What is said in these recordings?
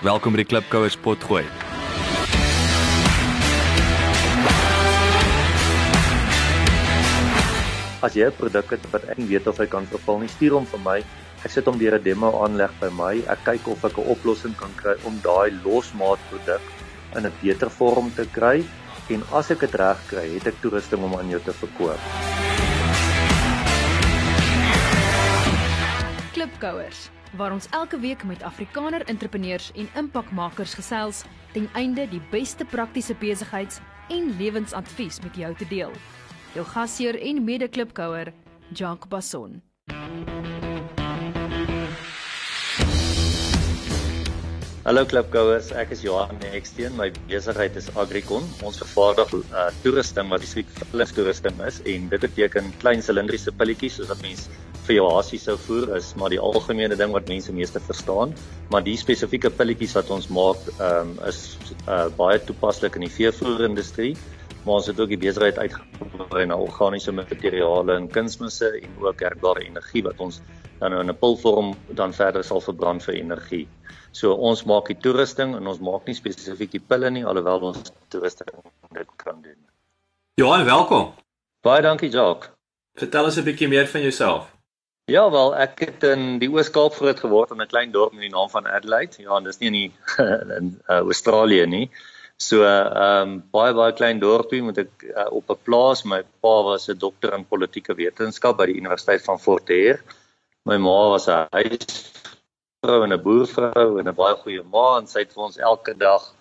Welkom by die Klipkouers potgooi. As jy 'n produk het wat ek weet of hy kan vervul, nie stuur hom vir my. Ek sit hom deur 'n demo aanleg by my. Ek kyk of ek 'n oplossing kan kry om daai losmaat produk in 'n beter vorm te kry en as ek dit reg kry, het ek toerusting om aan jou te verkoop. Klipkouers waar ons elke week met Afrikaner entrepreneurs en impakmakers gesels ten einde die beste praktiese besigheids- en lewensadvies met jou te deel. Jou gasheer en mede-klipkouer, Jacques Basson. Hallo klipkouers, ek is Johan Eksteen. My besigheid is Agricon. Ons vervaardig uh, toerusting wat spesifiek toerusting is en dit beteken klein silindriese pilletjies soos wat mense vir jou hasie sou voer is, maar die algemene ding wat mense meeste verstaan, maar die spesifieke pilletjies wat ons maak, um, is uh, baie toepaslik in die veevoerindustrie maar ons het ook die besigheid uitgebrei na organiese materiale en kunsmisse en ook herbare energie wat ons dan in 'n pulvorm dan verder sal verbrand vir energie. So ons maak die toerusting en ons maak nie spesifiek die pille nie alhoewel ons toerusting dit kan doen. Johan, welkom. Baie dankie, Jacques. Vertel ons 'n bietjie meer van jouself. Ja wel, ek het in die Oos-Kaap groot geword in 'n klein dorp met die naam van Adelaide. Ja, dis nie in die in uh, Australië nie. So ehm um, baie baie klein dorpie moet ek uh, op 'n plaas. My pa was 'n dokter in politieke wetenskap by die Universiteit van Fort Hare. My ma was 'n huisvrou en 'n boervrou en 'n baie goeie ma en sy het vir ons elke dag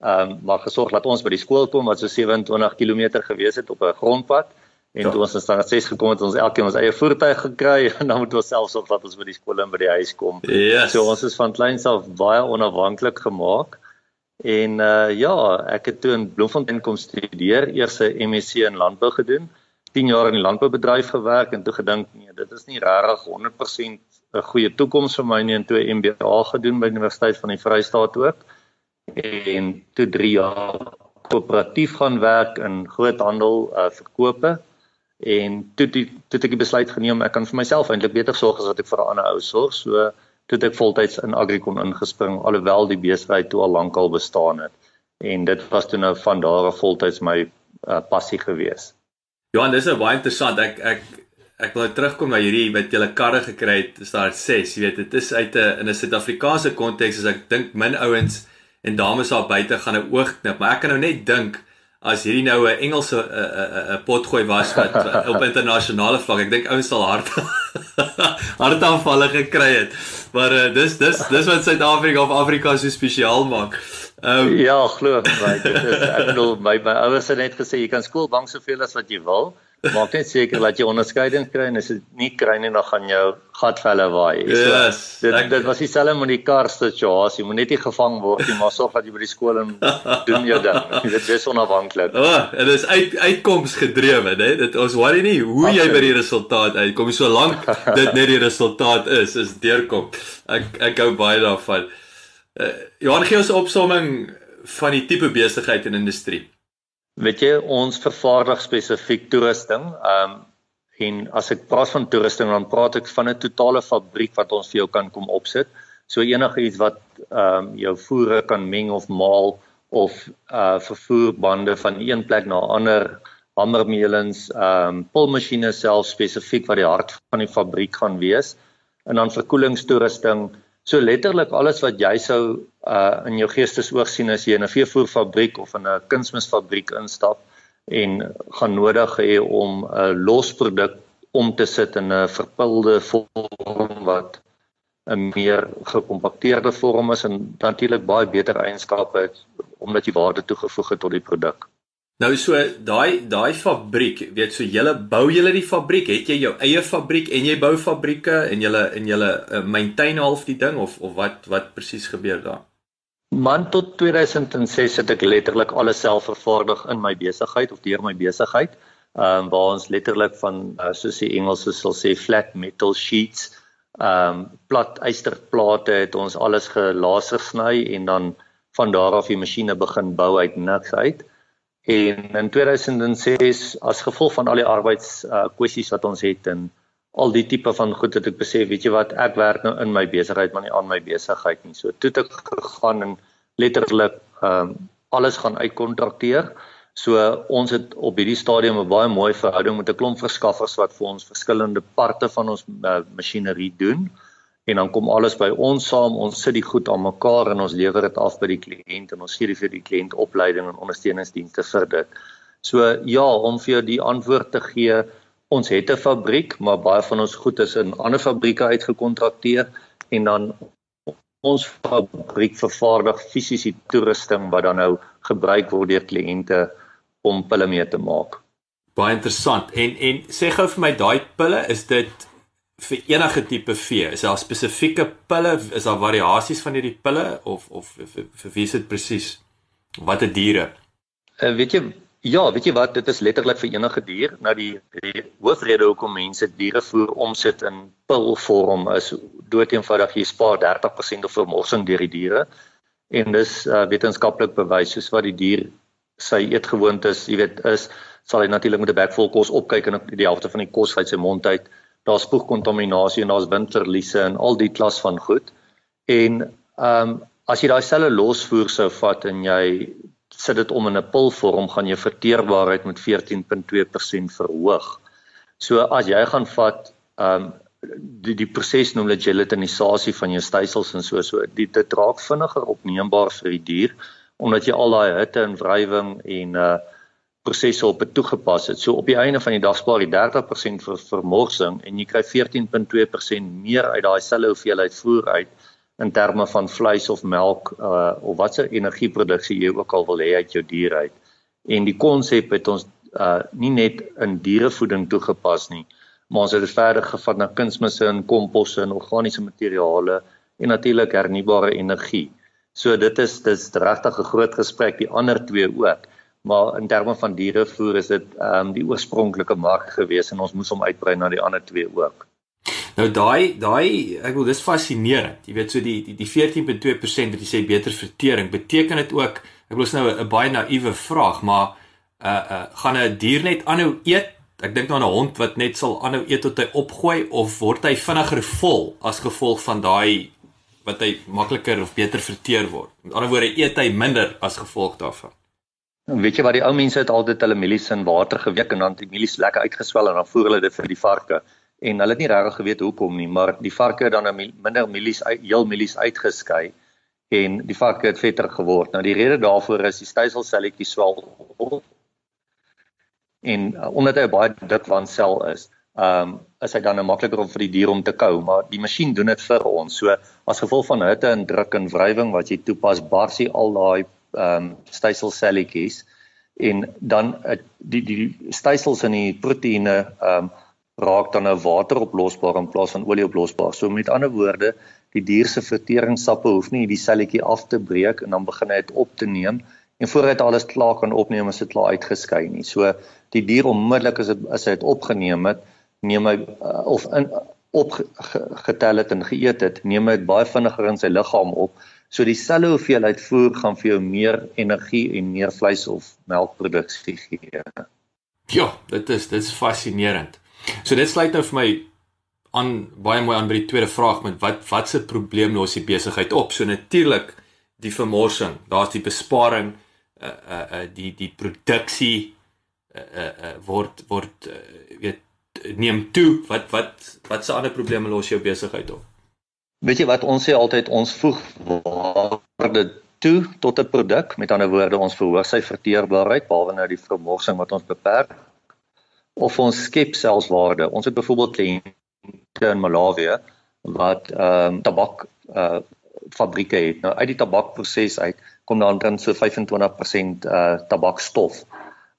ehm um, maar gesorg dat ons by die skool kom wat so 27 km gewees het op 'n grondpad. En ja. toe ons in standaard 6 gekom het, ons elkeen ons eie voertuig gekry en dan moet ons self sorg dat ons by die skool en by die huis kom. Yes. So ons is van kleins af baie onafhanklik gemaak. En uh ja, ek het toe in Bloemfontein kom studeer, eers 'n MSc in landbou gedoen, 10 jaar in die landboubedryf gewerk en toe gedink nee, dit is nie regtig 100% 'n goeie toekoms vir my nie en toe 'n MBA gedoen by die Universiteit van die Vrystaat ook. En toe 3 jaar koöperatief gaan werk in groothandel uh verkope en toe toe toe ek die besluit geneem ek kan vir myself eintlik beter sorg as wat ek vir 'n ander ou sorg. So toe ek voltyds in Agricon ingespring alhoewel die besigheid toe al lankal bestaan het en dit was toe nou van daar af voltyds my uh, passie gewees. Johan, dis nou baie interessant. Ek ek ek wil nou terugkom na hierdie wat jy karre gekry het, is daar 6, jy weet, dit is uit 'n in 'n Suid-Afrikaanse konteks as ek dink min ouens en dames daar buite gaan 'n oog knip, maar ek kan nou net dink as hierdie nou 'n Engelse 'n potgooi was wat op internasionale vlak, ek dink ouens sal hard hartaanvalle gekry het. Maar uh, dis dis dis wat Suid-Afrika of Afrika so spesiaal maak. Um, Ja, glo my, dit is ek bedoel my my ouers het net gesê jy kan skoolbank soveel as wat jy wil. Maak net seker dat jy onderskeiding kry en as jy nie kry nie dan gaan jou gatvelle waai. Yes, so, dit dit was dieselfde met die kar situasie. Moet net nie gevang word nie, maar sorg dat jy by die skool en doen jou ding. Dit is onafhanklik. O, oh, dit is uit uitkoms gedrewe, né? Dit ons worry nie hoe Absoluut. jy by die resultaat uitkom solank dit net die resultaat is, is deurkom. Ek ek hou baie daarvan. Uh, Johan gee ons 'n opsomming van die tipe besigheid en industrie. Weet jy, ons vervaardig spesifiek toerusting. Ehm um, en as ek praat van toerusting dan praat ek van 'n totale fabriek wat ons vir jou kan kom opsit. So enige iets wat ehm um, jou voere kan meng of maal of uh vervoerbande van een plek na ander hamermeulens, ehm um, pulmasjiene self spesifiek wat die hart van die fabriek gaan wees en dan verkoelingstoerusting So letterlik alles wat jy sou uh in jou geestesoog sien as jy in 'n veevoerfabriek of in 'n kunsmisfabriek instap en gaan nodig hê om 'n losproduk om te sit in 'n verpilde vorm wat 'n meer gekompakteerde vorm is en natuurlik baie beter eienskappe het omdat jy waarde toegevoeg het tot die produk. Nou so daai daai fabriek, weet so julle bou julle die fabriek, het jy jou eie fabriek en jy bou fabrieke en julle en julle uh, maintain half die ding of of wat wat presies gebeur daar? Man tot 2006 het ek letterlik alles self vervaardig in my besigheid of deur my besigheid. Ehm um, waar ons letterlik van uh, soos die Engelse sal sê flat metal sheets, ehm um, plat ysterplate het ons alles gelaser sny en dan van daar af die masjiene begin bou uit niks uit. En in 2006 as gevolg van al die arbeids uh, kwessies wat ons het in al die tipe van goed het ek besef, weet jy wat, ek werk nou in my besigheid maar nie aan my besigheid nie. So toe ek gegaan en letterlik ehm um, alles gaan uitkontrakteer. So ons het op hierdie stadium 'n baie mooi verhouding met 'n klomp verskaffers wat vir ons verskillende parte van ons uh, masjinerie doen en dan kom alles by ons saam. Ons sit die goed aan mekaar en ons lewer dit af by die kliënt en ons gee vir die kliënt opleiding en ondersteuningsdienste vir dit. So ja, om vir jou die antwoord te gee, ons het 'n fabriek, maar baie van ons goed is in ander fabrieke uitgekontrakteer en dan ons fabriek vervaardig fisiese toerusting wat dan nou gebruik word deur kliënte om pille mee te maak. Baie interessant. En en sê gou vir my daai pille, is dit vir enige tipe vee? Is daar spesifieke pille? Is daar variasies van hierdie pille of of vir, vir wie is dit presies? Watter diere? Uh, weet jy Ja, weet jy wat, dit is letterlik vir enige dier. Nou die die hoofrede hoekom mense diere voer omsit in pilvorm is doeteenvoudig jy spaar 30% of vermorsing deur die diere. En dis uh, wetenskaplik bewys soos wat die dier sy eetgewoontes, jy weet, is sal hy natuurlik met 'n bek vol kos opkyk en die helfte van die kos uit sy mond uit. Daar's spoegkontaminasie en daar's windverliese en al die klas van goed. En ehm um, as jy daai selle losvoer sou vat en jy sit dit om in 'n pilvorm gaan jou verteerbaarheid met 14.2% verhoog. So as jy gaan vat um die die proses noem hulle gelatinisasie van jou stysels en so so dit dit raak vinniger opneembaar vir die dier omdat jy al daai hitte en wrywing en uh prosesse op het toegepas het. So op die einde van die dag spaar jy 30% vir vermorsing en jy kry 14.2% meer uit daai selfe hoeveelheid voer uit in terme van vleis of melk uh of watse energieproduksie jy ook al wil hê uit jou dier uit. En die konsep het ons uh nie net in dierevoeding toegepas nie, maar ons het dit verder gevat na kunsmisse en komposse en organiese materiale en natuurlik hernubare energie. So dit is dis regtig 'n groot gesprek die ander twee ook. Maar in terme van dierevoer is dit ehm um, die oorspronklike mark gewees en ons moes hom uitbrei na die ander twee ook. Nou daai daai ek wil dis fascinerend. Jy weet so die die die 14.2% wat jy sê beter vertering, beteken dit ook ek wil nou 'n baie naïewe vraag, maar uh uh gaan 'n dier net aanhou eet? Ek dink nou aan 'n hond wat net sal aanhou eet tot hy opgooi of word hy vinniger vol as gevolg van daai wat hy makliker of beter verteer word. Met ander woorde eet hy minder as gevolg daarvan. Weet jy wat die ou mense het altyd hulle mielies in water geweek en dan die mielies lekker uitgeswel en dan voer hulle dit vir die varke en hulle het nie regtig geweet hoekom nie, maar die varke het dan nou minder mielies heel mielies uitgeskei en die varke het vetter geword. Nou die rede daarvoor is die styselselletjies swel op. En uh, omdat hy 'n baie dik wansel is, ehm um, is hy dan nou makliker om vir die dier om te kou, maar die masjien doen dit vir ons. So as gevolg van hitte en druk en wrywing wat jy toepas, bars hy al daai ehm um, styselselletjies en dan uh, die die stysels in die proteïene ehm um, raak dan nou wateroplosbaar in plaas van olieoplosbaar. So met ander woorde, die dier se verteringssappe hoef nie die selletjie af te breek en dan begin hy dit op te neem en voor hy dit alles klaar kan opneem as dit klaar uitgeskei nie. So die dier onmiddellik as dit as hy dit opgeneem het, neem hy uh, of in opgetel het en geëet het, neem hy dit baie vinniger in sy liggaam op. So dieselfde hoeveelheid voer gaan vir jou meer energie en meer vleis of melkproduksie gee. Ja, dit is dit is fascinerend. So dit sluit nou vir my aan baie mooi aan by die tweede vraag met wat wat se probleem los die besigheid op? So natuurlik die vermorsing, daar's die besparing uh uh, uh die die produksie uh uh, uh word word uh, weet neem toe. Wat wat wat se ander probleme los jou besigheid op? Weet jy wat ons sê altyd ons voeg waarde toe tot 'n produk. Met ander woorde, ons verhoog sy verteerbaarheid behalwe nou die vermorsing wat ons beperk of ons skep selfs waarde. Ons het byvoorbeeld kliënte in Malawi wat ehm um, tabak uh fabrieke het. Nou uit die tabakproses uit kom daar omtrent so 25% uh tabakstof.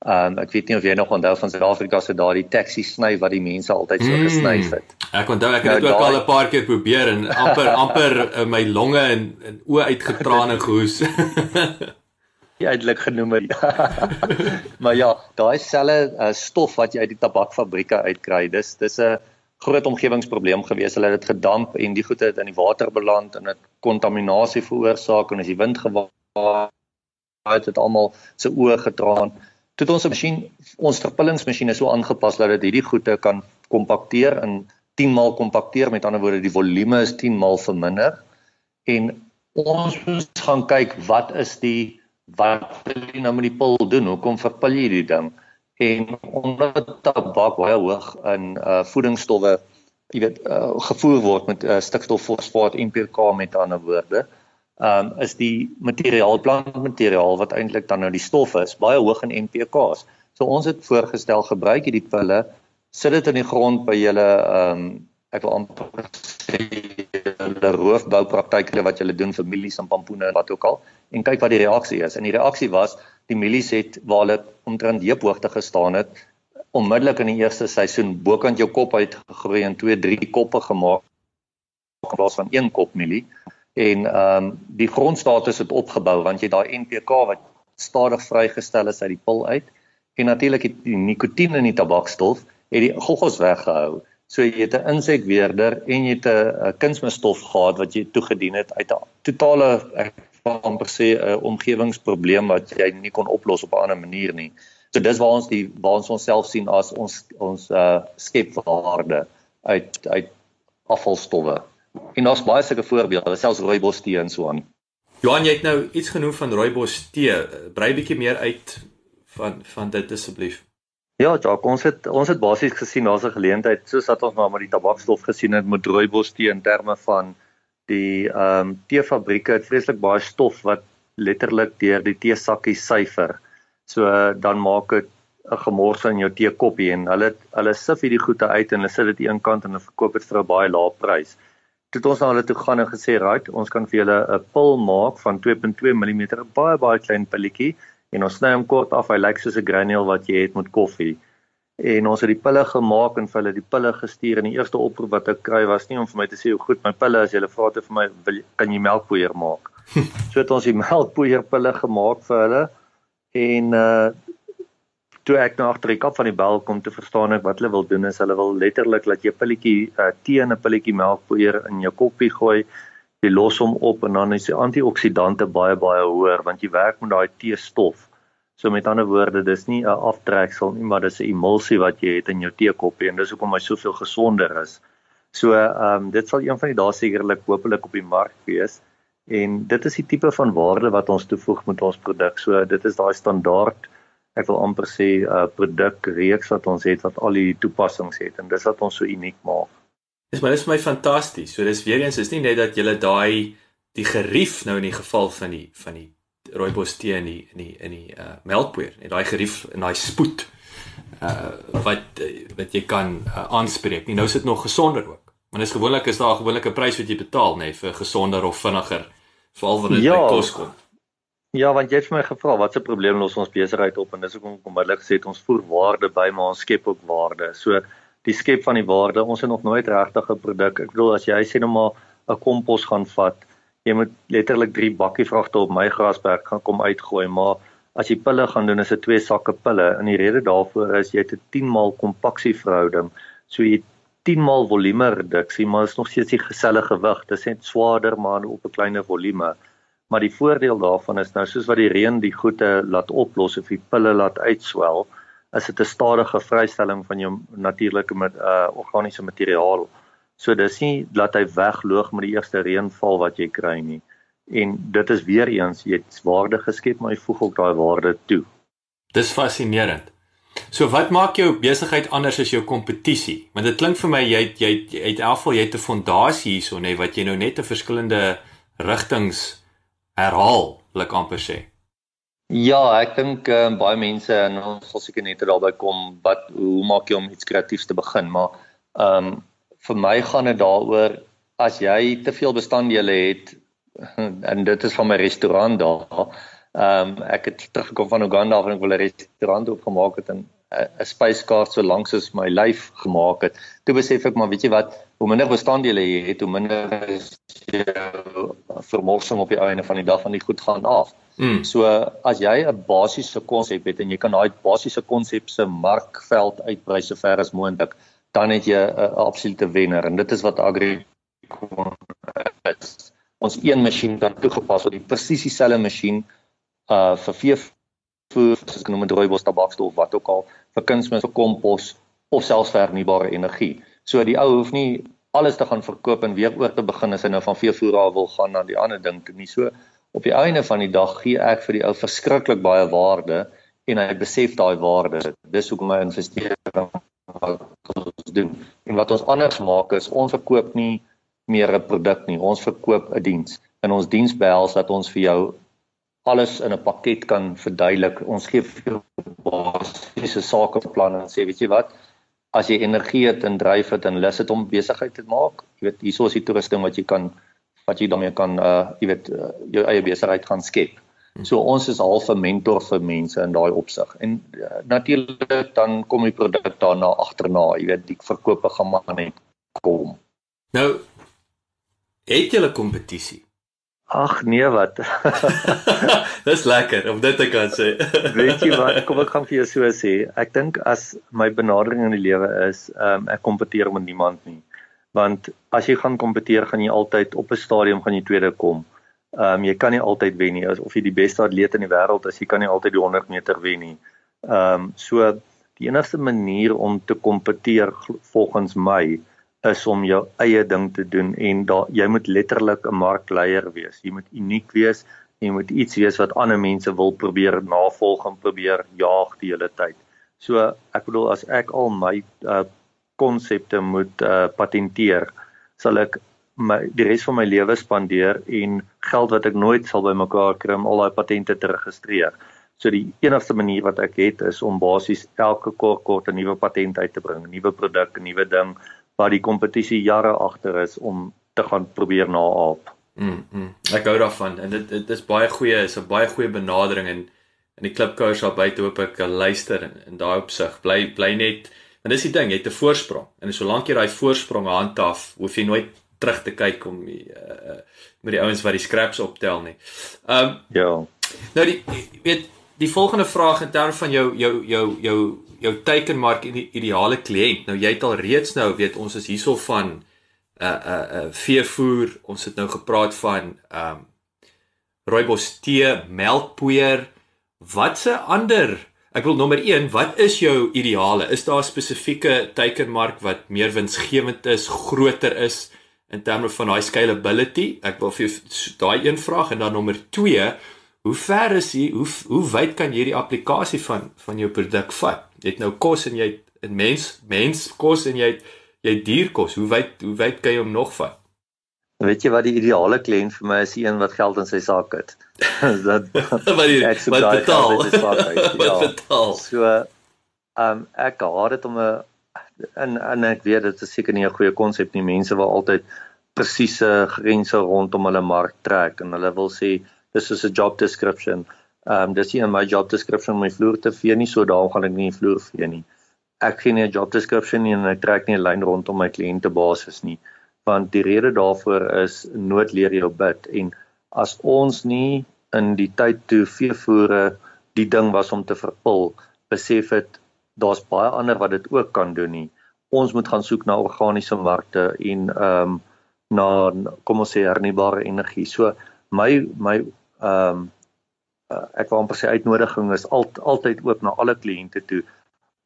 Ehm um, ek weet nie of jy nog onthou van Suid-Afrika se daardie taxi sny wat die mense altyd so gesny het. Mm, ek onthou ek het dit nou, ook al 'n paar keer probeer en amper amper uh, my longe en, en oë uitgetrane gehoes. eintlik genoem het. maar ja, daai selle uh, stof wat jy uit die tabakfabrieke uitkry, dis dis 'n groot omgewingsprobleem gewees. Hulle het dit gedamp en die goede het in die water beland en dit kontaminasie veroorsaak en as die wind gewaai het dit almal se oë getraan. Toe ons 'n masjien, ons verpillingsmasjien is so aangepas dat dit hierdie goede kan kompakteer in 10 maal kompakteer. Met ander woorde die volume is 10 maal verminder. En ons moet gaan kyk wat is die wat wil jy nou met die pil doen? Hoekom verpil jy die ding? En omdat tabak baie hoog in uh voedingsstowwe jy weet uh, gevoer word met uh, stikstof fosfaat NPK met ander woorde um is die materiaal plantmateriaal wat eintlik dan nou die stof is baie hoog in NPK's so ons het voorgestel gebruik hierdie pille sit dit in die grond by julle ehm um, ek wil amper sê hulle roofboupraktyke wat julle doen vir mielies en pampoene en wat ook al en kyk wat die reaksie is. En die reaksie was die mielies het waar hulle omtrent heuphoogte gestaan het onmiddellik in die eerste seisoen bokant jou kop uitgegroei en 2, 3 koppe gemaak in plaas van een kop mielie. En ehm um, die grondstatus het opgebou want jy daai NPK wat stadig vrygestel is uit die pil uit en natuurlik die nikotien in die tabakstof het die goggos weggehou. So jy het 'n insekweerder en jy het 'n kunsmisstof gehad wat jy toegedien het uit 'n totale ek amper sê 'n omgewingsprobleem wat jy nie kon oplos op 'n ander manier nie. So dis waar ons die waar ons onsself sien as ons ons uh skepwaarde uit uit afvalstowwe. En daar's baie sulke voorbeelde, selfs rooibos tee en so aan. Johan, jy het nou iets genoem van rooibos tee. Brei bietjie meer uit van van dit asseblief. Ja, Jacques, ons het ons het basies gesien daar's 'n geleentheid soos wat ons nou maar die tabakstof gesien het met rooibos tee in terme van die ehm um, teefabrieke het vreeslik baie stof wat letterlik deur die teesakkie syfer. So dan maak dit 'n gemors in jou teekoppie en hulle hulle sif hierdie goede uit en hulle sit dit een kant en hulle verkoop dit vir 'n baie lae prys. Toe het ons na hulle toe gaan en gesê, "Right, ons kan vir julle 'n pil maak van 2.2 mm, 'n baie baie klein pilletjie." en ons sny hom kort af. Hy lyk soos 'n granule wat jy het met koffie. En ons het die pille gemaak en vir hulle die pille gestuur en die eerste oproep wat ek kry was nie om vir my te sê hoe goed my pille is. Hulle vra te vir my, wil, "Kan jy melkpoeier maak?" so het ons die melkpoeier pille gemaak vir hulle en uh toe ek nou agter die kap van die bel kom te verstaan ek wat hulle wil doen is hulle wil letterlik laat jy pilletjie uh, tee en 'n pilletjie melkpoeier in jou koppie gooi jy los hom op en dan is die antioksidante baie baie hoër want jy werk met daai teestof. So met ander woorde, dis nie 'n aftreksel nie, maar dis 'n emulsie wat jy het in jou teekoppie en dis hoekom hy soveel gesonder is. So ehm um, dit sal een van die dae sekerlik hopelik op die mark wees en dit is die tipe van waarde wat ons toevoeg met ons produk. So dit is daai standaard ek wil amper sê 'n uh, produkreeks wat ons het wat al die toepassings het en dis wat ons so uniek maak. Dis maar dis vir my fantasties. So dis weer eens is nie net dat jy daai die gerief nou in die geval van die van die rooibos tee in die in die in die uh melkpoeier en daai gerief en daai spoed uh wat wat jy kan uh, aanspreek. Nie nou is dit nog gesonder ook. Maar dis gewoonlik is daar 'n gewone prys wat jy betaal nê nee, vir gesonder of vinniger veral wanneer dit ja. by kos kom. Ja, want jy het vir my gevra wat se probleem los ons besigheid op en dis hoekom kom hulle gesê het ons voer waarde by maar ons skep ook waarde. So die skep van die waarde. Ons het nog nooit regtig 'n produk. Ek bedoel as jy sê nou maar 'n kompos gaan vat, jy moet letterlik 3 bakkie vragte op my grasberg gaan kom uitgooi, maar as jy pille gaan doen, is dit twee sakke pille. En die rede daarvoor is jy het 'n 10 maal kompaksie verhouding. So jy 10 maal volume reduksie, maar is nog steeds die geselle gewig. Dit is net swaarder maar op 'n kleiner volume. Maar die voordeel daarvan is nou soos wat die reën die goede laat oplos of die pille laat uitswel, is dit 'n stadige vrystelling van jou natuurlike met uh organiese materiaal. So dis nie laat hy wegloog met die eerste reënval wat jy kry nie. En dit is weer eens jy het waarde geskep, maar jy voeg ook daai waarde toe. Dis fascinerend. So wat maak jou besigheid anders as jou kompetisie? Want dit klink vir my jy jy uit elfval jy het 'n fondasie hierso nê wat jy nou net 'n verskillende rigtings herhaal, wil ek amper sê. Ja, ek dink um, baie mense en ons sal seker net daarby kom wat hoe maak jy om iets kreatiefs te begin, maar ehm um, vir my gaan dit daaroor as jy te veel bestanddele het en dit is van my restaurant daar. Ehm um, ek het teruggekom van Uganda en ek wil 'n restaurant oopgemaak het en 'n spyskaart so lank soos my lyf gemaak het. Toe besef ek maar weet jy wat, hoe minder bestanddele jy het, hoe minder is jou vermorsing op die einde van die dag van die goed gaan af. Mm. So as jy 'n basiese konsep het en jy kan daai basiese konsep se markveld uitbrei so ver as moontlik, dan het jy 'n absolute wenner en dit is wat Agri is. Ons een masjien kan toegepas word, die presies dieselfde masjien uh vir veevoer, soos genoem het, rooibos tabakstof wat ook al vir kunsmis, vir kompos of selfs vir hernubare energie. So die ou hoef nie alles te gaan verkoop en weer oor te begin as hy nou van veevoer af wil gaan na die ander ding toe nie. So op die einde van die dag gee ek vir die ou verskriklik baie waarde en hy besef daai waarde. Dis hoekom hy investeer wat ons doen. En wat ons anders maak is ons verkoop nie meer 'n produk nie. Ons verkoop 'n diens. In ons diens behels dat ons vir jou alles in 'n pakket kan verduidelik. Ons gee vir jou basiese sakeplanne en sê, weet jy wat? As jy energie het en dryf het en lus het om besigheid te maak, jy weet, hierso is die toerusting wat jy kan wat jy daarmee kan uh jy weet uh, jou eie besigheid gaan skep. Hmm. So ons is half 'n mentor vir mense in daai opsig. En uh, natuurlik dan kom die produk daarna agterna, jy weet, die verkope gaan maar net kom. Nou het jy 'n kompetisie? Ag nee wat. Dis lekker om dit te kan sê. Weet jy wat, kom ek gaan vir jou so sê. Ek dink as my benadering in die lewe is, ehm um, ek kompeteer met niemand nie. Want as jy gaan kompeteer, gaan jy altyd op 'n stadium gaan jy tweede kom. Ehm um, jy kan nie altyd wen nie. Of jy die beste atleet in die wêreld is, jy kan nie altyd die 100 meter wen nie. Ehm um, so die enigste manier om te kompeteer volgens my is om jou eie ding te doen en da jy moet letterlik 'n markleier wees. Jy moet uniek wees en jy moet iets wees wat ander mense wil probeer navolg en probeer jaag die hele tyd. So ek bedoel as ek al my uh, konsepte moet uh, patenteer, sal ek my die res van my lewe spandeer en geld wat ek nooit sal bymekaar kry om al daai patente te registreer. So die enigste manier wat ek het is om basies elke kort kort 'n nuwe patent uit te bring, 'n nuwe produk, 'n nuwe ding waar die kompetisie jare agter is om te gaan probeer naaap. Mm, mm. Ek hou daarvan en dit dit is baie goeie, is 'n baie goeie benadering en in die klipkoers daar buite hoop ek luister in, in daai opsig. Bly bly net en dis die ding, jy het 'n voorsprong. En solank jy daai voorsprong handhaaf, hoef jy nooit terug te kyk om die, uh, met die ouens wat die scraps optel nie. Ehm um, ja. Nou die weet die volgende vraag in terme van jou jou jou jou jou teikenmark en die ideale kliënt. Nou jy het al reeds nou weet ons is hierso van 'n 'n 'n veevoer. Ons het nou gepraat van ehm um, rooibos tee, melkpoeier. Watse ander Ek wil nommer 1, wat is jou ideale? Is daar 'n spesifieke teikenmark wat meer winsgewend is, groter is? in terme van daai scalability. Ek wil vir daai een vraag en dan nommer 2, hoe ver is jy hoe hoe wyd kan jy die applikasie van van jou produk vat? Jy het nou kos en jy het 'n mens mens kos en jy het jy dier kos. Hoe wyd hoe wyd kan jy hom nog vat? Weet jy wat die ideale kliënt vir my is, een wat geld in sy sak het. dat wat die wat betaal. Wat ja. betaal. So ehm um, ek haat dit om 'n en en ek weet dit is seker nie 'n goeie konsep nie. Mense wil altyd presiese grense rondom hulle mark trek en hulle wil sê dis is 'n job description. Ehm um, dis nie in my job description om my vloer te vee nie, so daarom gaan ek nie vloer vee nie. Ek gee nie 'n job description nie en ek trek nie 'n lyn rondom my kliënte basis nie, want die rede daarvoor is nood leer jou bid en as ons nie in die tyd toe veevoere die ding was om te verpil, besef dit daar's baie ander wat dit ook kan doen nie. Ons moet gaan soek na organiese markte en ehm um, na kom ons sê hernubare energie. So my my ehm um, ek wil amper sê uitnodiging is al, altyd oop na alle kliënte toe.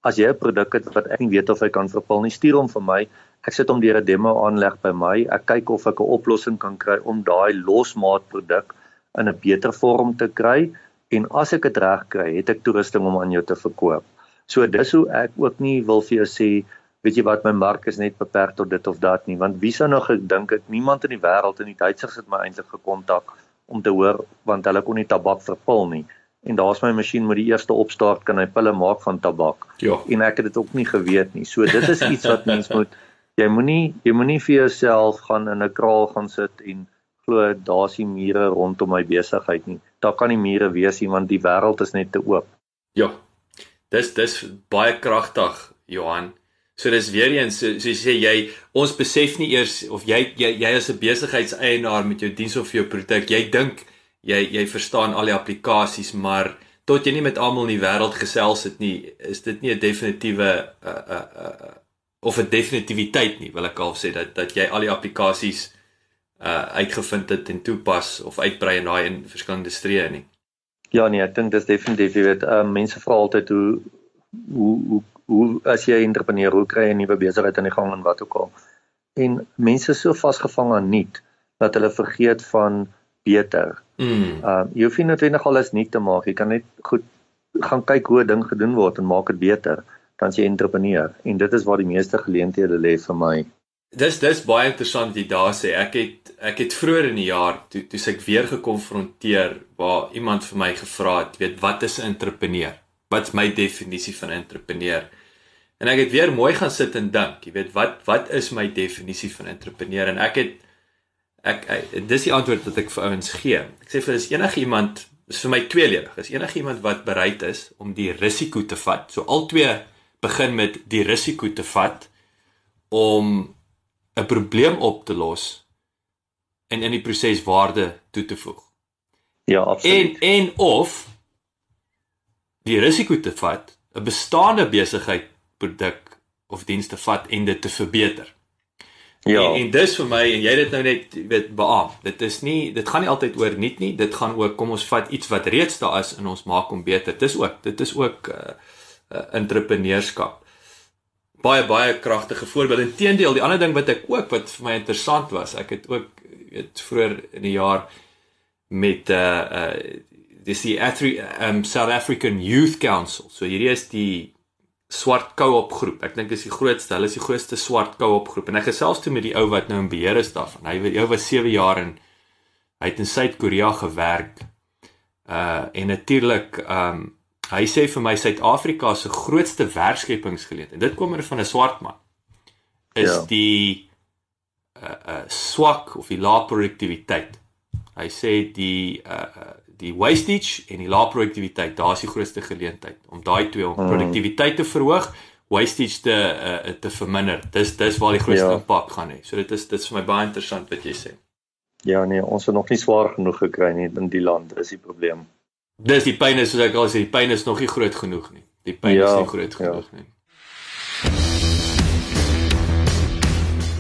As jy 'n produk het wat ek nie weet of hy kan verpil nie, stuur hom vir my. Ek sit hom deur 'n demo aanleg by my. Ek kyk of ek 'n oplossing kan kry om daai losmaat produk in 'n beter vorm te kry en as ek dit reg kry, het ek toerusting om aan jou te verkoop. So dis hoe ek ook nie wil vir jou sê weet jy wat my mark is net beperk tot dit of dat nie want wie sou nog gedink het niemand in die wêreld in die Duitsers het my eintlik gekontak om te hoor want hulle kon nie tabak verpil nie en daar's my masjien met die eerste opstart kan hy pille maak van tabak. Ja. En ek het dit ook nie geweet nie. So dit is iets wat mens moet jy moenie jy moenie vir jouself gaan in 'n kraal gaan sit en glo daar's nie mure rondom my besigheid nie. Daar kan nie mure wees nie want die wêreld is net te oop. Ja, dis dis baie kragtig Johan. So dis weer eens so, so sê jy ons besef nie eers of jy jy jy as 'n besigheidseienaar met jou diens of jou produk, jy dink jy jy verstaan al die applikasies, maar tot jy nie met almal in die wêreld gesels het nie, is dit nie 'n definitiewe uh uh uh of 'n definitiwiteit nie, wil ek al sê dat dat jy al die applikasies uh uitgevind het en toepas of uitbrei in daai in verskillende streë nie. Ja nee, ek dink dis definitief jy weet, uh, mense vra altyd hoe hoe hoe hoe as jy 'n entrepreneur, hoe kry jy 'n nuwe besigheid aan die gang en wat ook al. En mense is so vasgevang aan nuut dat hulle vergeet van beter. Mm. Uh jy hoef nie noodwendig alles nuut te maak. Jy kan net goed gaan kyk hoe 'n ding gedoen word en maak dit beter. Dan jy entrepreneur en dit is waar die meeste geleenthede lê vir my. Dis dis baie interessant wat jy daar sê. Ek het ek het vroeër in die jaar toe toe ek weer gekonfronteer waar iemand vir my gevra het, weet wat is 'n entrepreneur? Wat's my definisie van 'n entrepreneur? En ek het weer mooi gaan sit en dink, jy weet wat wat is my definisie van entrepreneur? En ek het ek, ek dis die antwoord wat ek vir ouens gee. Ek sê vir is enige iemand is vir my tweeledig. Is enige iemand wat bereid is om die risiko te vat. So al twee begin met die risiko te vat om 'n probleem op te los en in die proses waarde toe te voeg. Ja, absoluut. En en of die risiko te vat, 'n bestaande besigheid, produk of diens te vat en dit te verbeter. Ja. En, en dis vir my en jy het dit nou net weet beam. Dit is nie dit gaan nie altyd oor nuut nie. Dit gaan ook kom ons vat iets wat reeds daar is en ons maak hom beter. Dis ook dit is ook 'n uh, uh, entrepreneurskap. Baie baie kragtige voorbeeld. Inteendeel, die ander ding wat ek ook wat vir my interessant was, ek het ook weet vroeër in die jaar met uh uh dis die Afri um South African Youth Council. So hierdie is die swart co-op groep. Ek dink dis die grootste, hulle is die grootste swart co-op groep. En ek gesels toe met die ou wat nou in beheer is daarvan. Hy hy was 7 jaar in hy het in Suid-Korea gewerk. Uh en natuurlik um hy sê vir my Suid-Afrika se grootste werkskepingsgeleentheid. Dit kom er van 'n swart man. Is ja. die uh uh swak of die lae produktiwiteit. Hy sê die uh die wastage en die lae produktiwiteit, daar's die grootste geleentheid om daai twee om produktiwiteit te verhoog, wastage te uh, te verminder. Dis dis waar die grootste ja. impak gaan hê. So dit is dit is vir my baie interessant wat jy sê. Ja nee, ons het nog nie swaar genoeg gekry nie in die land, dis die probleem. Dis die pyn is soos ek al sê, die pyn is nog nie groot genoeg nie. Die pyn ja, is nie groot genoeg ja. nie.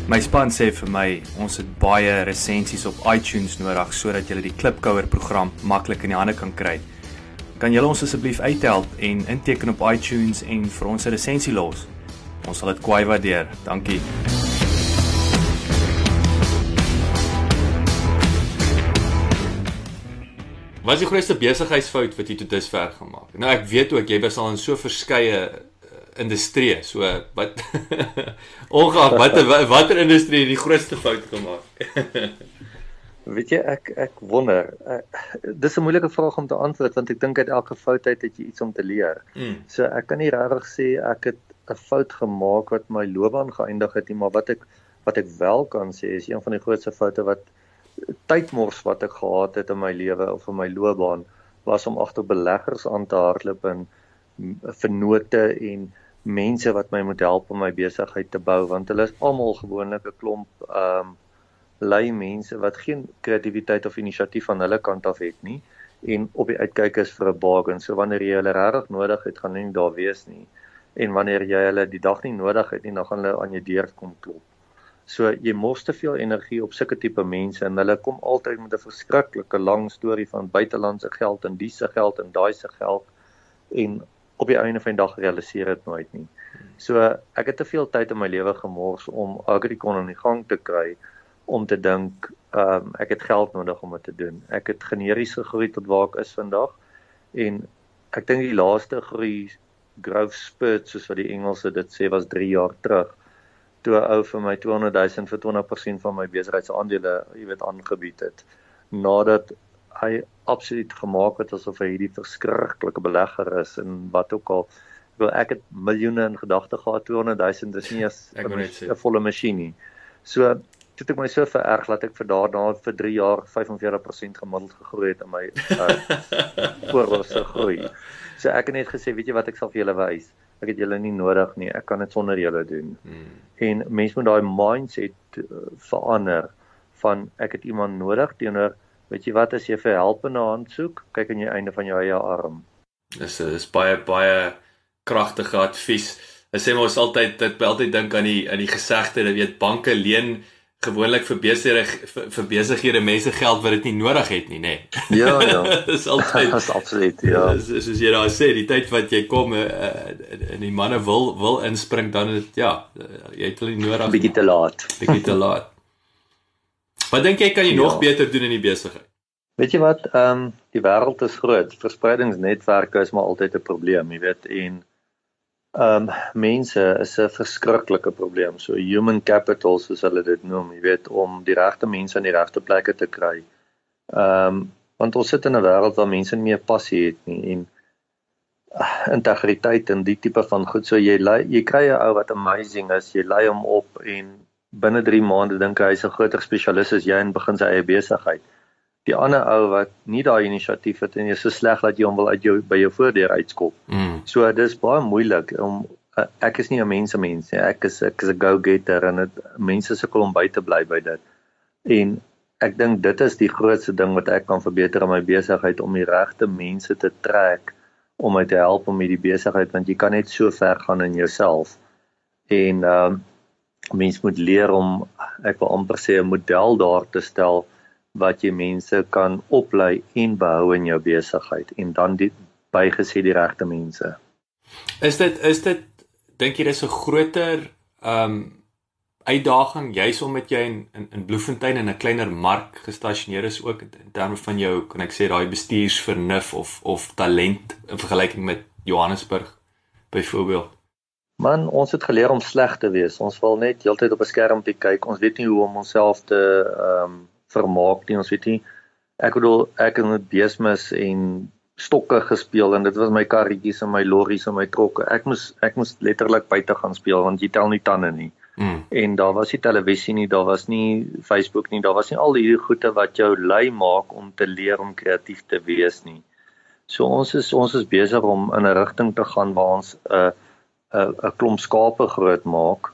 My span sê vir my ons het baie resensies op iTunes nodig sodat jy die Klipkouer program maklik in die hande kan kry. Kan julle ons asseblief uithelp en inteken op iTunes en vir ons 'n resensie los? Ons sal dit kwai waardeer. Dankie. Wat is die grootste besigheidsfout wat jy tot dusver gemaak het? Nou ek weet ook jy was al in so verskeie industrie. So wat ongeag watter watter industrie die grootste fout gemaak? Weet jy ek ek wonder. Uh, dis 'n moeilike vraag om te antwoord want ek dink uit elke fout uit het jy iets om te leer. Mm. So ek kan nie regtig sê ek het 'n fout gemaak wat my loopbaan geëindig het nie, maar wat ek wat ek wel kan sê is een van die grootste foute wat tydmors wat ek gehad het in my lewe of in my loopbaan was om agter beleggers aan te hardloop en vennote en mense wat my moet help om my besigheid te bou want hulle is almal gewoonlik 'n klomp ehm um, lui mense wat geen kreatiwiteit of inisiatief van hulle kant af het nie en op die uitkyk is vir 'n bargain. So wanneer jy hulle regtig nodig het, gaan hulle nie daar wees nie. En wanneer jy hulle die dag nie nodig het nie, dan gaan hulle aan jou deur kom klop. So jy mors te veel energie op sulke tipe mense en hulle kom altyd met 'n verskriklike lang storie van buitelandse geld en dis se geld en daai se geld en op die einde van die dag realiseer dit nooit nie. So ek het te veel tyd in my lewe gemors om Agricon aan die gang te kry om te dink ehm um, ek het geld nodig om dit te doen. Ek het generies gegroei tot waar ek is vandag en ek dink die laaste groei growth spurt soos wat die Engelse dit sê was 3 jaar terug toe 'n ou vir my 200 000 vir 20% van my besigheidsaandele, jy weet, aangebied het nadat hy absoluut gemaak het asof hy hierdie verskriklike belegger is en wat ook al wil ek het miljoene in gedagte gehad 200 000 is nie as 'n volle masjien nie. So het ek my so vererg dat ek vir daarna vir 3 jaar 45% gemiddeld gegroei het in my uh, voorwaartse groei. So ek het net gesê, weet jy wat ek sal vir julle wys? Ek het julle nie nodig nie. Ek kan dit sonder julle doen. Hmm. En mense moet daai mindset uh, verander van ek het iemand nodig teenoor weet jy wat as jy vir help in 'n hand soek, kyk aan jou einde van jou eie arm. Dis is baie baie kragtige advies. Ek sê mos altyd dit by altyd dink aan die aan die gesegde, jy weet banke leen gewoonlik vir besighede vir, vir besighede mense geld wat dit nie nodig het nie, nê. Nee. Ja, ja. Dis altyd Dis absoluut ja. Soos soos jy daar sê, die tyd wat jy kom uh, en die manne wil wil inspring dan het ja, jy het hulle nie nodig. bietjie te laat. bietjie te laat. Wat dink jy kan jy Ja. nog beter doen in die besigheid? Weet jy wat, ehm um, die wêreld is groot. Verspreidingsnetwerke is maar altyd 'n probleem, jy weet, en ehm um, mense is 'n verskriklike probleem. So human capital soos hulle dit noem, jy weet, om die regte mense aan die regte plekke te kry. Ehm um, want ons sit in 'n wêreld waar mense nie meer passie het nie en ah, integriteit en die tipe van goed. So jy lei, jy kry 'n ou wat amazing is, jy lei hom op en binne 3 maande dink hy hy's 'n groter spesialis as jy en begin sy eie besigheid die ander ou wat nie daai inisiatief het en jy so sleg dat jy hom wil uit jou by jou voordeur uitskop. Mm. So dis baie moeilik om uh, ek is nie 'n mensemens nie. Ek is ek is 'n go-getter en dit mense sukkel om by te bly by dit. En ek dink dit is die grootste ding wat ek kan verbeter in my besigheid om die regte mense te trek om my te help om met die besigheid want jy kan net so ver gaan in jouself. En ehm um, mens moet leer om ek wil amper sê 'n model daar te stel wat jy mense kan oplei en behou in jou besigheid en dan die bygesê die regte mense. Is dit is dit dink jy dis 'n groter ehm um, uitdaging juis om met jy in in, in Bloemfontein in 'n kleiner mark gestasioneer is ook in terme van jou kan ek sê daai bestuursvernuf of of talent in vergelyking met Johannesburg byvoorbeeld. Man, ons het geleer om sleg te wees. Ons wil net heeltyd op 'n skermpie kyk. Ons weet nie hoe om onsself te ehm um, vermaak nie. Ons weet nie ek bedoel ek het met beesmis en stokke gespeel en dit was my karretjies en my lorries en my trokke. Ek moes ek moes letterlik buite gaan speel want jy tel nie tande nie. Mm. En daar was nie televisie nie, daar was nie Facebook nie, daar was nie al hierdie goede wat jou lui maak om te leer om kreatief te wees nie. So ons is ons is besig om in 'n rigting te gaan waar ons 'n uh, 'n 'n klomp skape groot maak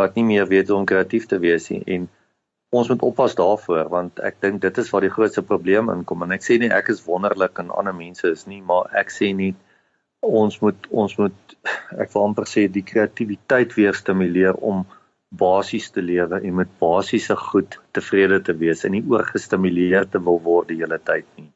wat nie meer weet hoe om kreatief te wees nie en ons moet oppas daarvoor want ek dink dit is waar die grootste probleem inkom en ek sê nie ek is wonderlik en ander mense is nie maar ek sê nie ons moet ons moet ek wil amper sê die kreatiwiteit weer stimuleer om basies te lewe en met basiese goed tevrede te wees en nie oorgestimuleer te wil word die hele tyd nie.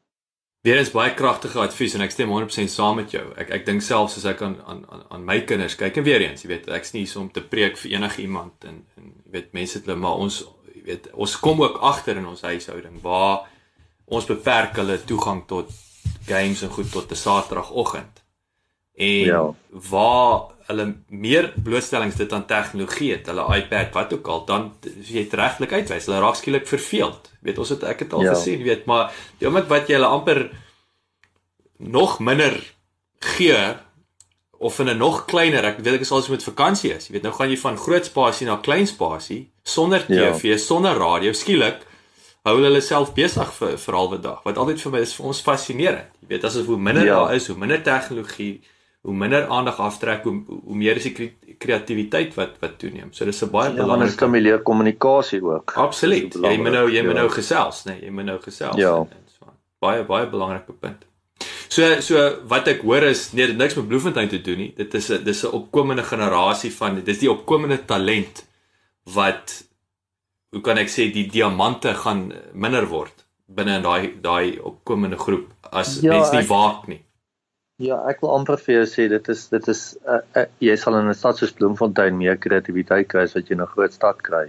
Weer is baie kragtige advies en ek stem 100% saam met jou. Ek ek dink selfs as ek aan aan aan aan my kinders kyk en weer eens, jy weet, ek's nie hier om te preek vir enige iemand en en jy weet mense het hulle maar ons jy weet ons kom ook agter in ons huishouding waar ons beperk hulle toegang tot games en goed tot 'n Saterdagoggend. En Ja. waar hulle meer blootstellings dit aan tegnologie het, hulle iPad wat ook al, dan as jy dit regtelik uitwys, hulle raak skielik verveeld. Weet ons het ek het al Ja. gesien, weet, maar die oomblik wat jy hulle amper nog minder gee of in 'n nog kleiner, ek weet ek is alsoos met vakansie is. Jy weet nou gaan jy van groot spasie na klein spasie sonder Ja. TV, sonder radio. Skielik hou hulle hulle self besig vir vir halwe dag. Wat altyd vir my is vir ons fascinerend. Jy weet asof hoe minder Ja. daar is, hoe minder tegnologie, hoe minder aandag aftrek, hoe hoe meer is die kre- kreatiwiteit wat wat toeneem. So dis 'n baie Ja, want dit belangrike stimuleer kommunikasie ook. Absoluut. Jy moet nou jy moet ja. nou gesels, nee, jy moet nou gesels. Ja. en- en so. Baie baie belangrike punt. So so wat ek hoor is nee, dit niks met Bloemfontein te doen nie. Dit is 'n dis 'n opkomende generasie van dis die opkomende talent wat hoe kan ek sê die diamante gaan minder word binne in daai daai opkomende groep as Ja, mense nie ek- waak nie. Ja, ek wil amper vir jou sê dit is dit is uh, uh, jy sal in 'n stad soos Bloemfontein meer kreatiwiteit kry as wat jy in 'n groot stad kry.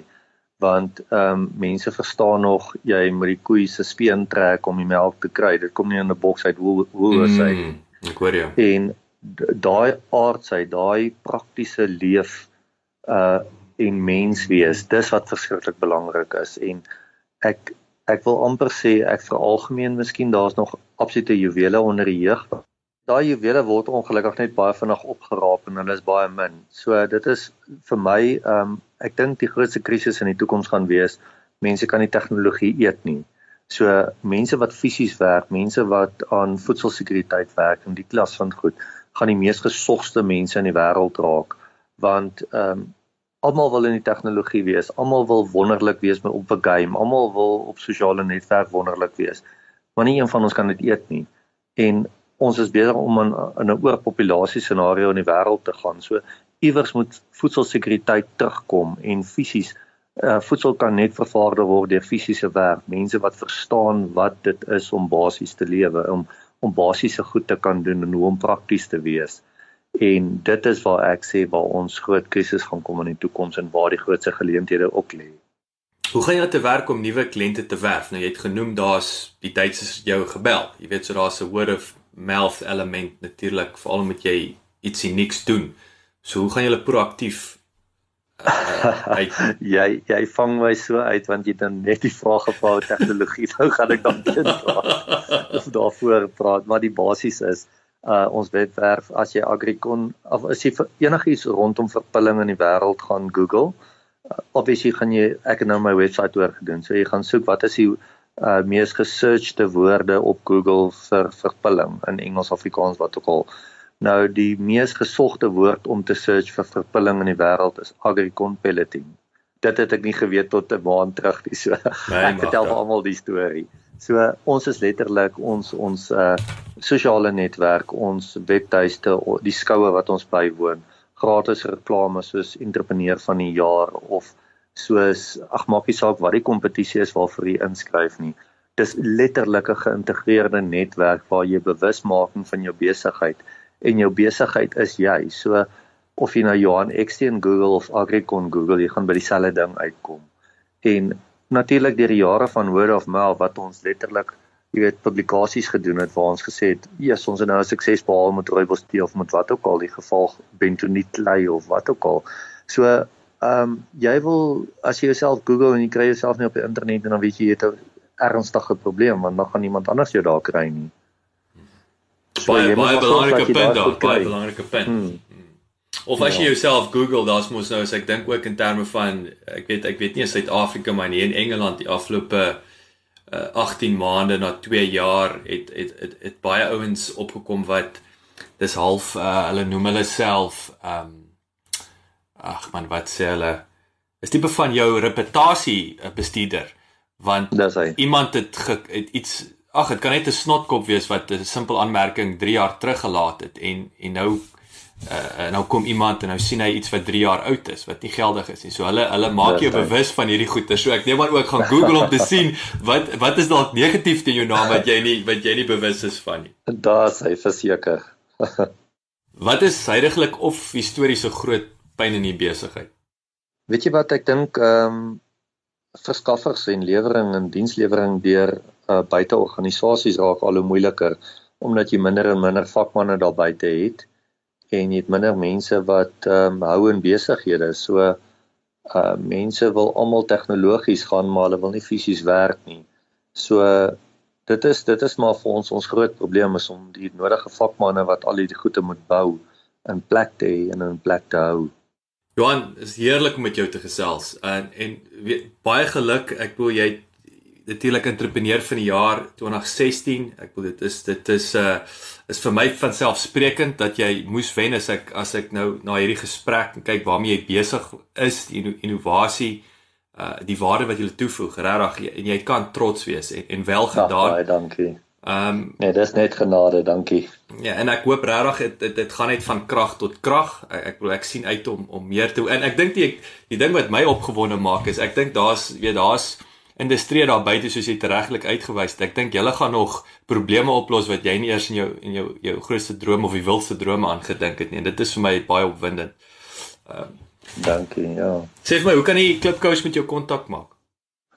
Want ehm um, mense verstaan nog jy moet die koei se speen trek om die melk te kry. Dit kom nie in 'n boks uit hoe hoe is hy. Mm, ek hoor jou. En daai aardsheid, daai praktiese leef uh en menswees, dis wat verskriklik belangrik is en ek ek wil amper sê ek veralgemeen miskien daar's nog absolute juwele onder die jeug. Daai juwele word ongelukkig net baie vinnig opgeraap en hulle is baie min. So dit is vir my um ek dink die grootste krisis in die toekoms gaan wees mense kan nie tegnologie eet nie. So mense wat fisies werk, mense wat aan voedselsekuriteit werk en die klas van goed, gaan die mees gesogste mense in die wêreld raak want ehm um, almal wil in die tegnologie wees, almal wil wonderlik wees met op 'n game, almal wil op sosiale netwerk wonderlik wees. Maar nie een van ons kan dit eet nie. En ons is besig om in, in 'n oorpopulasie scenario in die wêreld te gaan. So iewers moet voedselsekuriteit terugkom en fisies Uh, voedsel kan net vervaardig word deur fisiese werk, mense wat verstaan wat dit is om basies te lewe, om om basiese goed te kan doen en hoe om prakties te wees. En dit is waar ek sê waar ons groot krisis gaan kom in die toekoms en waar die grootste geleenthede ook lê. Hoe gaan jy te werk om nuwe kliënte te werf? Nou jy het genoem daar's die Duitsers jou gebel. Jy weet so daar's 'n word of mouth element natuurlik veral moet jy ietsie niks doen. So hoe gaan jy hulle proaktief uh, jy jy vang my so uit want jy dan net die vraag gevra oor tegnologie. Nou gaan ek dan dit praat. Of daarvoor praat, maar die basis is uh ons webwerf as jy Agricon of as jy enigiets rondom verpilling in die wêreld gaan Google uh, obviously gaan jy ek het nou my webwerf oorgedoen so jy gaan soek wat is die uh mees gesearchde woorde op Google vir verpilling in Engels Afrikaans wat ook al. Nou die mees gesogte woord om te search vir verpilling in die wêreld is Agricon pelleting dit het ek nie geweet tot 'n maand terug nie so nee, ek vertel vir almal die storie So ons is letterlik ons ons uh sosiale netwerk, ons webtuiste, die skoue wat ons bywoon, gratis reklame soos entrepreneur van die jaar of soos ag maak nie saak wat die kompetisie is waarvoor jy inskryf nie. Dis letterlik 'n geïntegreerde netwerk waar jy bewusmaking van jou besigheid en jou besigheid is jy. So of jy nou Johan Xteen Google of Agricon Google, jy gaan by dieselfde ding uitkom. En natuurlik deur die jare van word of mouth wat ons letterlik jy weet publikasies gedoen het waar ons gesê het eers ons het nou 'n sukses behaal met rooibos tee of met wat ook al die geval bentoniet klei of wat ook al. So ehm um, jy wil as jy jouself Google en jy kry jouself nie op die internet en dan weet jy jy het 'n ernstige probleem want dan gaan iemand anders jou daar kry nie. So, baie baie belangrike punt daar, baie belangrike punt. Hmm. Of as jy ja. jouself Google, daar's mos nou as ek dink ook in terme van ek weet ek weet nie in Suid-Afrika maar nie in Engeland die afgelope uh, 18 maande na 2 jaar het het het, het baie ouens opgekom wat dis half uh, hulle noem hulle self ehm um, ag man wat sê hulle is tipe van jou reputasie uh, bestuurder want iemand het, ge, het iets ag dit kan net 'n snotkop wees wat 'n simpel aanmerking 3 jaar terug gelaat het en en nou uh, nou kom iemand en nou sien hy iets wat 3 jaar oud is wat nie geldig is nie. So hulle hulle maak jou bewus van hierdie goeie. So ek neem maar ook gaan Google om te sien wat wat is dalk negatief teen jou naam wat jy nie wat jy nie bewus is van nie. Daar's hy verseker. wat is heidaglik of historiese groot pyn in die besigheid? Weet jy wat ek dink ehm um, verskaffers en lewering en dienslewering deur uh, buiteorganisasies raak al hoe moeiliker omdat jy minder en minder vakmanne daar buite het en jy het minder mense wat ehm um, hou in besighede. So uh mense wil almal tegnologies gaan, maar hulle wil nie fisies werk nie. So dit is dit is maar vir ons ons groot probleem is om die nodige vakmanne wat al hierdie goede moet bou in plek te hê en in plek te hou. Johan, is heerlik om met jou te gesels. En en weet, baie geluk. Ek wil jy natuurlik entrepreneur van die jaar 2016. Ek wil dit is dit is 'n uh, is vir my van selfsprekend dat jy moes wen as ek as ek nou na hierdie gesprek en kyk waarmee jy besig is, die innovasie, uh die waarde wat jy toevoeg, regtig en jy kan trots wees en, en wel gedaan. Baie dankie. Ehm um, nee, dis net genade, dankie. Ja, en ek hoop regtig dit dit gaan net van krag tot krag. Ek ek wil ek sien uit om om meer te en ek dink die die ding wat my opgewonde maak is ek dink daar's weet daar's industrie daar buite soos jy regtelik uitgewys het. Ek dink julle gaan nog probleme oplos wat jy nie eers in jou in jou jou grootste droom of die wildste drome aangedink het nie. En dit is vir my baie opwindend. Ehm uh, dankie, ja. Sê vir my, hoe kan die Klipkous met jou kontak maak?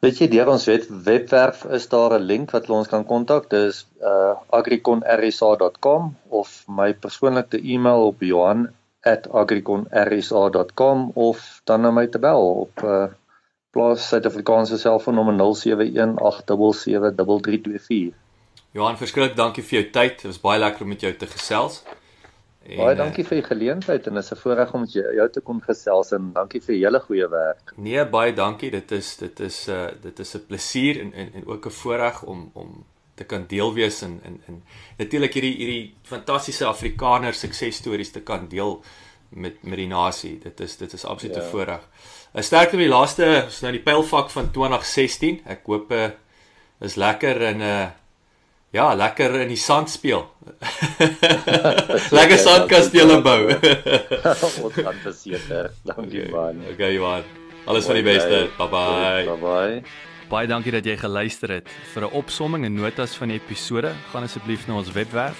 Weet jy, deur ons web webwerf is daar 'n link wat ons kan kontak. Dit is uh agriconrsa.com of my persoonlike e-mail op johan@agriconrsa.com of dan na my te bel op uh plaas Suid-Afrikaanse selfoonnommer 0718773324. Johan, verskriklik dankie vir jou tyd. Dit was baie lekker om met jou te gesels. En, baie dankie vir die geleentheid en dit is 'n voorreg om met jou te kon gesels en dankie vir julle goeie werk. Nee, baie dankie. Dit is dit is 'n uh, dit is 'n plesier en, en en ook 'n voorreg om om te kan deel wees en en en natuurlik hierdie hierdie fantastiese Afrikaner suksesstories te kan deel met met die nasie. Dit is dit is absoluut 'n ja. voorreg. 'n Sterkte met die laaste is nou die pylfak van 2016. Ek hoop uh, is lekker in 'n uh, ja, lekker in die sand speel. lekker sandkastele bou. Ons gaan verseker. Dankie man. Okay, Johan. Alles van die beste. Bye bye. Bye bye. Baie dankie dat jy geluister het. Vir 'n opsomming en notas van die episode, gaan asseblief na ons webwerf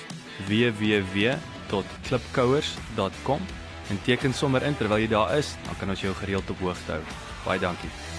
www.klipkouers.com en teken sommer in terwyl jy daar is, dan kan ons jou gereeld op hoogte hou. Baie dankie.